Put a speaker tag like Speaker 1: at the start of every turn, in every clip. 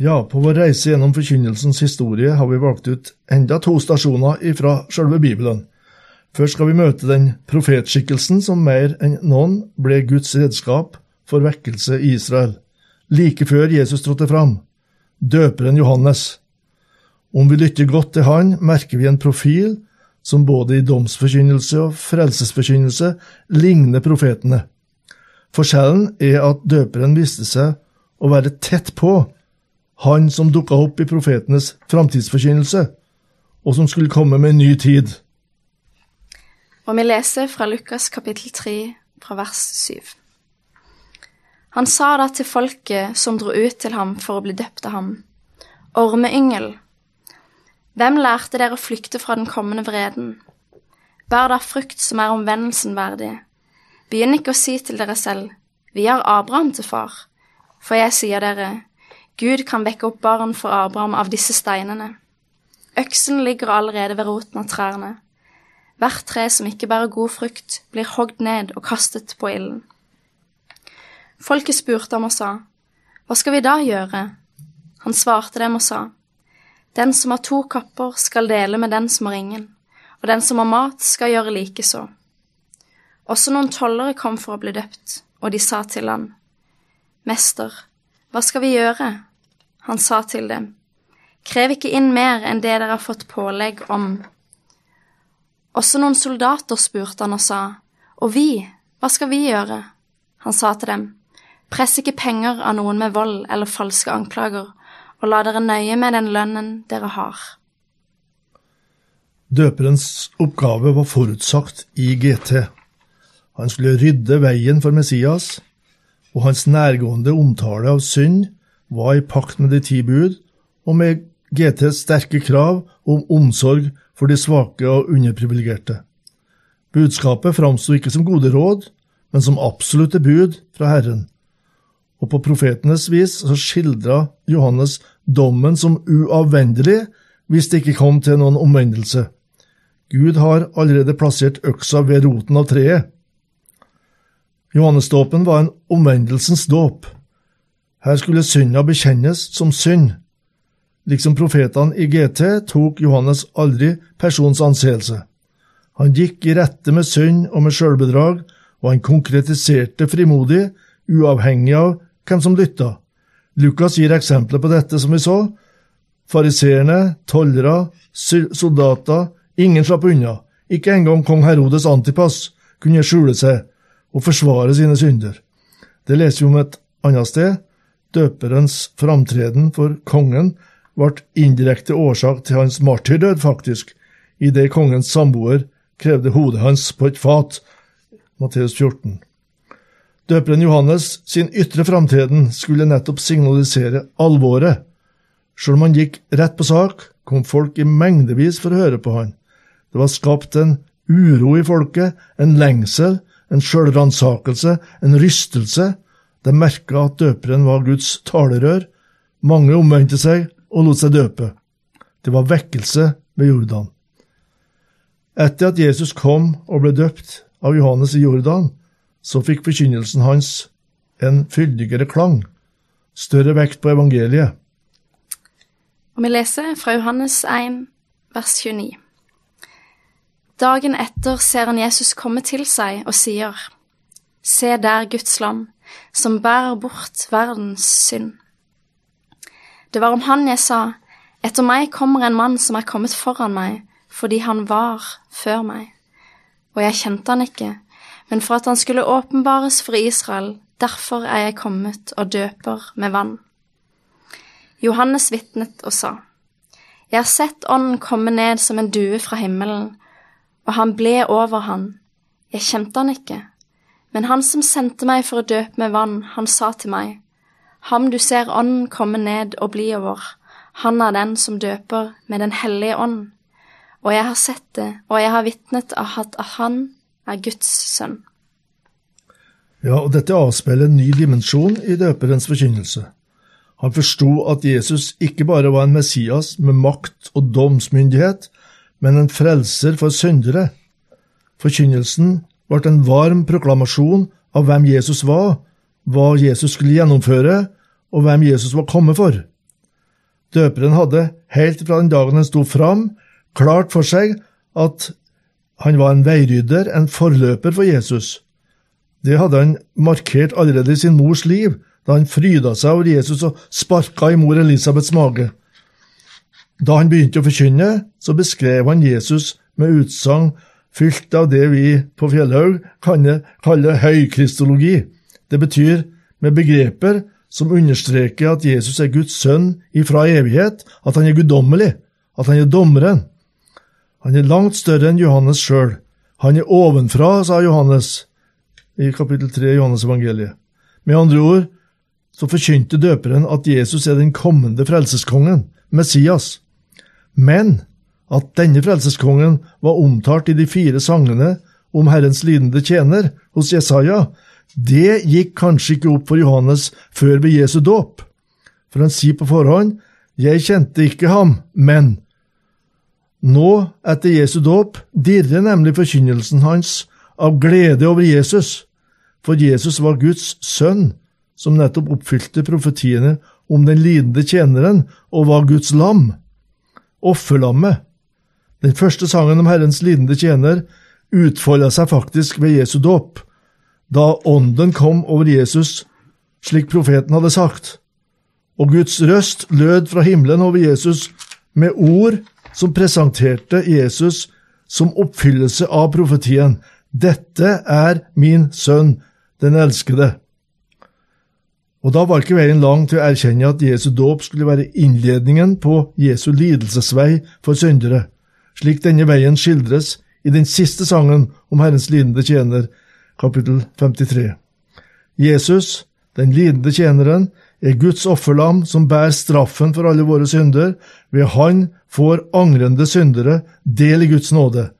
Speaker 1: Ja, på vår reise gjennom forkynnelsens historie har vi valgt ut enda to stasjoner ifra selve Bibelen. Først skal vi møte den profetskikkelsen som mer enn noen ble Guds redskap for vekkelse i Israel, like før Jesus trådte fram, døperen Johannes. Om vi lytter godt til han, merker vi en profil som både i domsforkynnelse og frelsesforkynnelse ligner profetene. Forskjellen er at døperen viste seg å være tett på han som dukka opp i profetenes framtidsforkynnelse, og som skulle komme med en ny tid.
Speaker 2: Og vi leser fra Lukas kapittel 3, fra vers 7. Han sa da til folket som dro ut til ham for å bli døpt av ham, Ormeyngel, hvem lærte dere å flykte fra den kommende vreden? Bær da frukt som er omvendelsen verdig. Begynn ikke å si til dere selv, vi har Abraham til far, for jeg sier dere, Gud kan vekke opp barn for Abraham av disse steinene. Øksen ligger allerede ved roten av trærne. Hvert tre som ikke bærer god frukt, blir hogd ned og kastet på ilden. Folket spurte ham og sa, Hva skal vi da gjøre? Han svarte dem og sa, Den som har to kapper, skal dele med den som har ingen, og den som har mat, skal gjøre likeså. Også noen tollere kom for å bli døpt, og de sa til han, Mester, hva skal vi gjøre? Han sa til dem, Krev ikke inn mer enn det dere har fått pålegg om. Også noen soldater spurte han og sa, Og vi, hva skal vi gjøre? Han sa til dem, Press ikke penger av noen med vold eller falske anklager, og la dere nøye med den lønnen dere har.
Speaker 1: Døperens oppgave var forutsagt i GT. Han skulle rydde veien for Messias, og hans nærgående omtale av synd var i pakt med de ti bud og med GTs sterke krav om omsorg for de svake og underprivilegerte. Budskapet framsto ikke som gode råd, men som absolutte bud fra Herren. Og på profetenes vis så skildra Johannes dommen som uavvendelig hvis det ikke kom til noen omvendelse. Gud har allerede plassert øksa ved roten av treet. Johannesdåpen var en omvendelsens dåp. Her skulle synda bekjennes som synd. Liksom profetene i GT tok Johannes aldri persons anseelse. Han gikk i rette med synd og med sjølbedrag, og han konkretiserte frimodig, uavhengig av hvem som lytta. Lukas gir eksempler på dette, som vi så. Fariseerne, tollere, soldater, ingen slapp unna. Ikke engang kong Herodes Antipas kunne skjule seg og forsvare sine synder. Det leser vi om et annet sted. Døperens framtreden for kongen ble indirekte årsak til hans martyrdød, faktisk, idet kongens samboer krevde hodet hans på et fat. Matteus 14. Døperen Johannes sin ytre framtreden skulle nettopp signalisere alvoret. Selv om han gikk rett på sak, kom folk i mengdevis for å høre på han. Det var skapt en uro i folket, en lengsel, en sjølransakelse, en rystelse. De merka at døperen var Guds talerør. Mange omvendte seg og lot seg døpe. Det var vekkelse ved Jordan. Etter at Jesus kom og ble døpt av Johannes i Jordan, så fikk forkynnelsen hans en fyldigere klang, større vekt på evangeliet.
Speaker 2: Og vi leser fra Johannes 1, vers 29. Dagen etter ser han Jesus komme til seg og sier, Se der Guds lam, som bærer bort verdens synd. Det var om han jeg sa, Etter meg kommer en mann som er kommet foran meg, fordi han var før meg. Og jeg kjente han ikke, men for at han skulle åpenbares for Israel, derfor er jeg kommet og døper med vann. Johannes vitnet og sa, Jeg har sett Ånden komme ned som en due fra himmelen, og han ble over han. Jeg kjente han ikke, men han som sendte meg for å døpe med vann, han sa til meg, Ham du ser ånden komme ned og bli over, han er den som døper med Den hellige ånd. Og jeg har sett det, og jeg har vitnet at han er Guds sønn.
Speaker 1: Ja, og dette avspeiler en ny dimensjon i døperens forkynnelse. Han forsto at Jesus ikke bare var en Messias med makt og domsmyndighet, men en frelser for syndere. Forkynnelsen ble en varm proklamasjon av hvem Jesus var, hva Jesus skulle gjennomføre, og hvem Jesus var kommet for. Døperen hadde, helt fra den dagen han sto fram, klart for seg at han var en veirydder, en forløper for Jesus. Det hadde han markert allerede i sin mors liv, da han fryda seg over Jesus og sparka i mor Elisabeths mage. Da han begynte å forkynne, så beskrev han Jesus med utsagn fylt av det vi på Fjellhaug kaller høykristologi. Det betyr med begreper som understreker at Jesus er Guds sønn ifra evighet, at han er guddommelig, at han er dommeren. Han er langt større enn Johannes sjøl. Han er ovenfra, sa Johannes i kapittel 3 i Johannes evangeliet. Med andre ord så forkynte døperen at Jesus er den kommende frelseskongen, Messias. Men at denne frelseskongen var omtalt i de fire sangene om Herrens lidende tjener hos Jesaja, det gikk kanskje ikke opp for Johannes før ved Jesu dåp. For han sier på forhånd, Jeg kjente ikke ham, men Nå, etter Jesu dåp, dirrer nemlig forkynnelsen hans av glede over Jesus, for Jesus var Guds sønn, som nettopp oppfylte profetiene om den lidende tjeneren og var Guds lam, offerlammet. Den første sangen om Herrens lidende tjener utfolda seg faktisk ved Jesu dåp, da Ånden kom over Jesus, slik profeten hadde sagt, og Guds røst lød fra himmelen over Jesus med ord som presenterte Jesus som oppfyllelse av profetien. Dette er min sønn, den elskede. Og da var ikke veien lang til å erkjenne at Jesu dåp skulle være innledningen på Jesu lidelsesvei for syndere, slik denne veien skildres i den siste sangen om Herrens lidende tjener, kapittel 53. Jesus, den lidende tjeneren, er Guds offerlam som bærer straffen for alle våre synder. Ved Han får angrende syndere del i Guds nåde.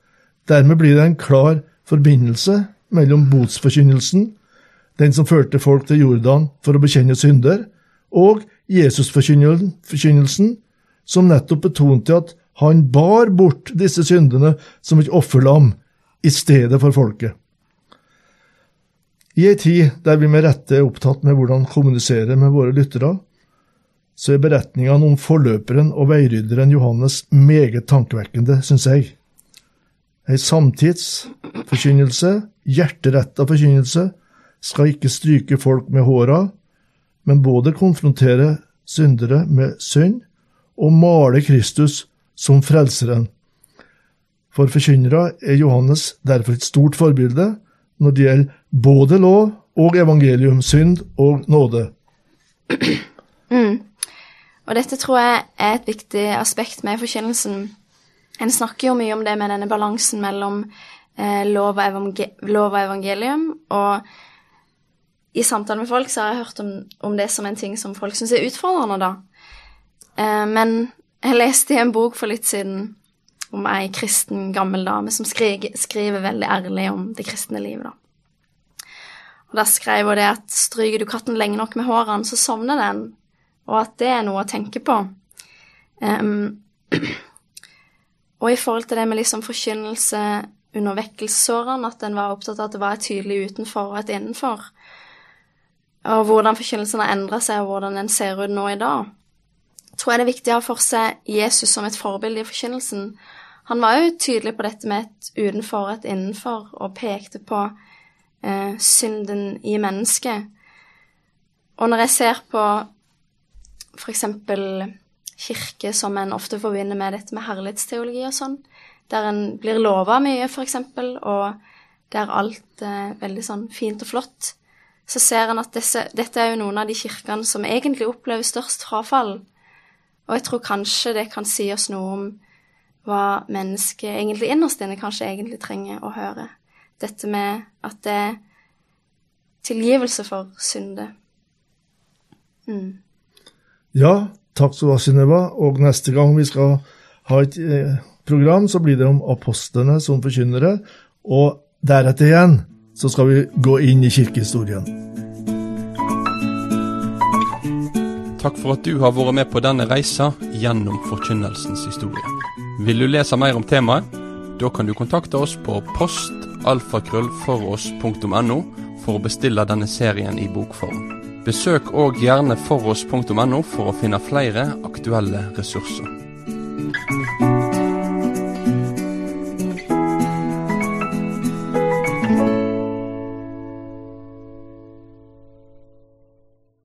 Speaker 1: Dermed blir det en klar forbindelse mellom botsforkynnelsen, den som førte folk til Jordan for å bekjenne synder, og Jesusforkynnelsen, som nettopp betonte at han bar bort disse syndene som et offerlam i stedet for folket. I ei tid der vi med rette er opptatt med hvordan kommunisere med våre lyttere, så er beretningene om forløperen og veirydderen Johannes meget tankevekkende, syns jeg. Ei samtidsforkynnelse, hjerteretta forkynnelse, skal ikke stryke folk med håra, men både konfrontere syndere med synd og male Kristus som frelseren. For forkynnere er Johannes derfor et stort forbilde når det gjelder både lov og evangelium, synd og nåde.
Speaker 2: Mm. Og dette tror jeg er et viktig aspekt med forkynnelsen. En snakker jo mye om det med denne balansen mellom eh, lov, og lov, og evangelium, og i samtale med folk så har jeg hørt om, om det som en ting som folk syns er utfordrende, da. Eh, men jeg leste i en bok for litt siden om ei kristen gammel dame som skriver, skriver veldig ærlig om det kristne livet, da. Og Da skrev hun det at stryker du katten lenge nok med hårene, så sovner den, og at det er noe å tenke på. Um, og i forhold til det med liksom forkynnelse under vekkelsesårene, at en var opptatt av at det var et tydelig utenfor og et innenfor, og hvordan forkynnelsen har endra seg, og hvordan den ser ut nå i dag, tror jeg det er viktig å ha for seg Jesus som et forbilde i forkynnelsen. Han var jo tydelig på dette med et utenfor et innenfor, og pekte på eh, synden i mennesket. Og når jeg ser på f.eks. kirke som en ofte forbinder med dette med herlighetsteologi og sånn, der en blir lova mye, f.eks., og der alt er veldig sånn fint og flott, så ser en at disse, dette er jo noen av de kirkene som egentlig opplever størst frafall. Og jeg tror kanskje det kan si oss noe om hva mennesket egentlig innerst inne kanskje egentlig trenger å høre dette med at det er tilgivelse for synde. Mm.
Speaker 1: Ja, Takk skal du ha, Synnøve. Og neste gang vi skal ha et eh, program, så blir det om apostlene som forkynnere. Og deretter igjen så skal vi gå inn i kirkehistorien.
Speaker 3: Takk for at du har vært med på denne reisa gjennom forkynnelsens historie. Vil du lese mer om temaet? Da kan du kontakte oss på postalfakrøllfoross.no for å bestille denne serien i bokform. Besøk òg gjerne foross.no for å finne flere aktuelle ressurser.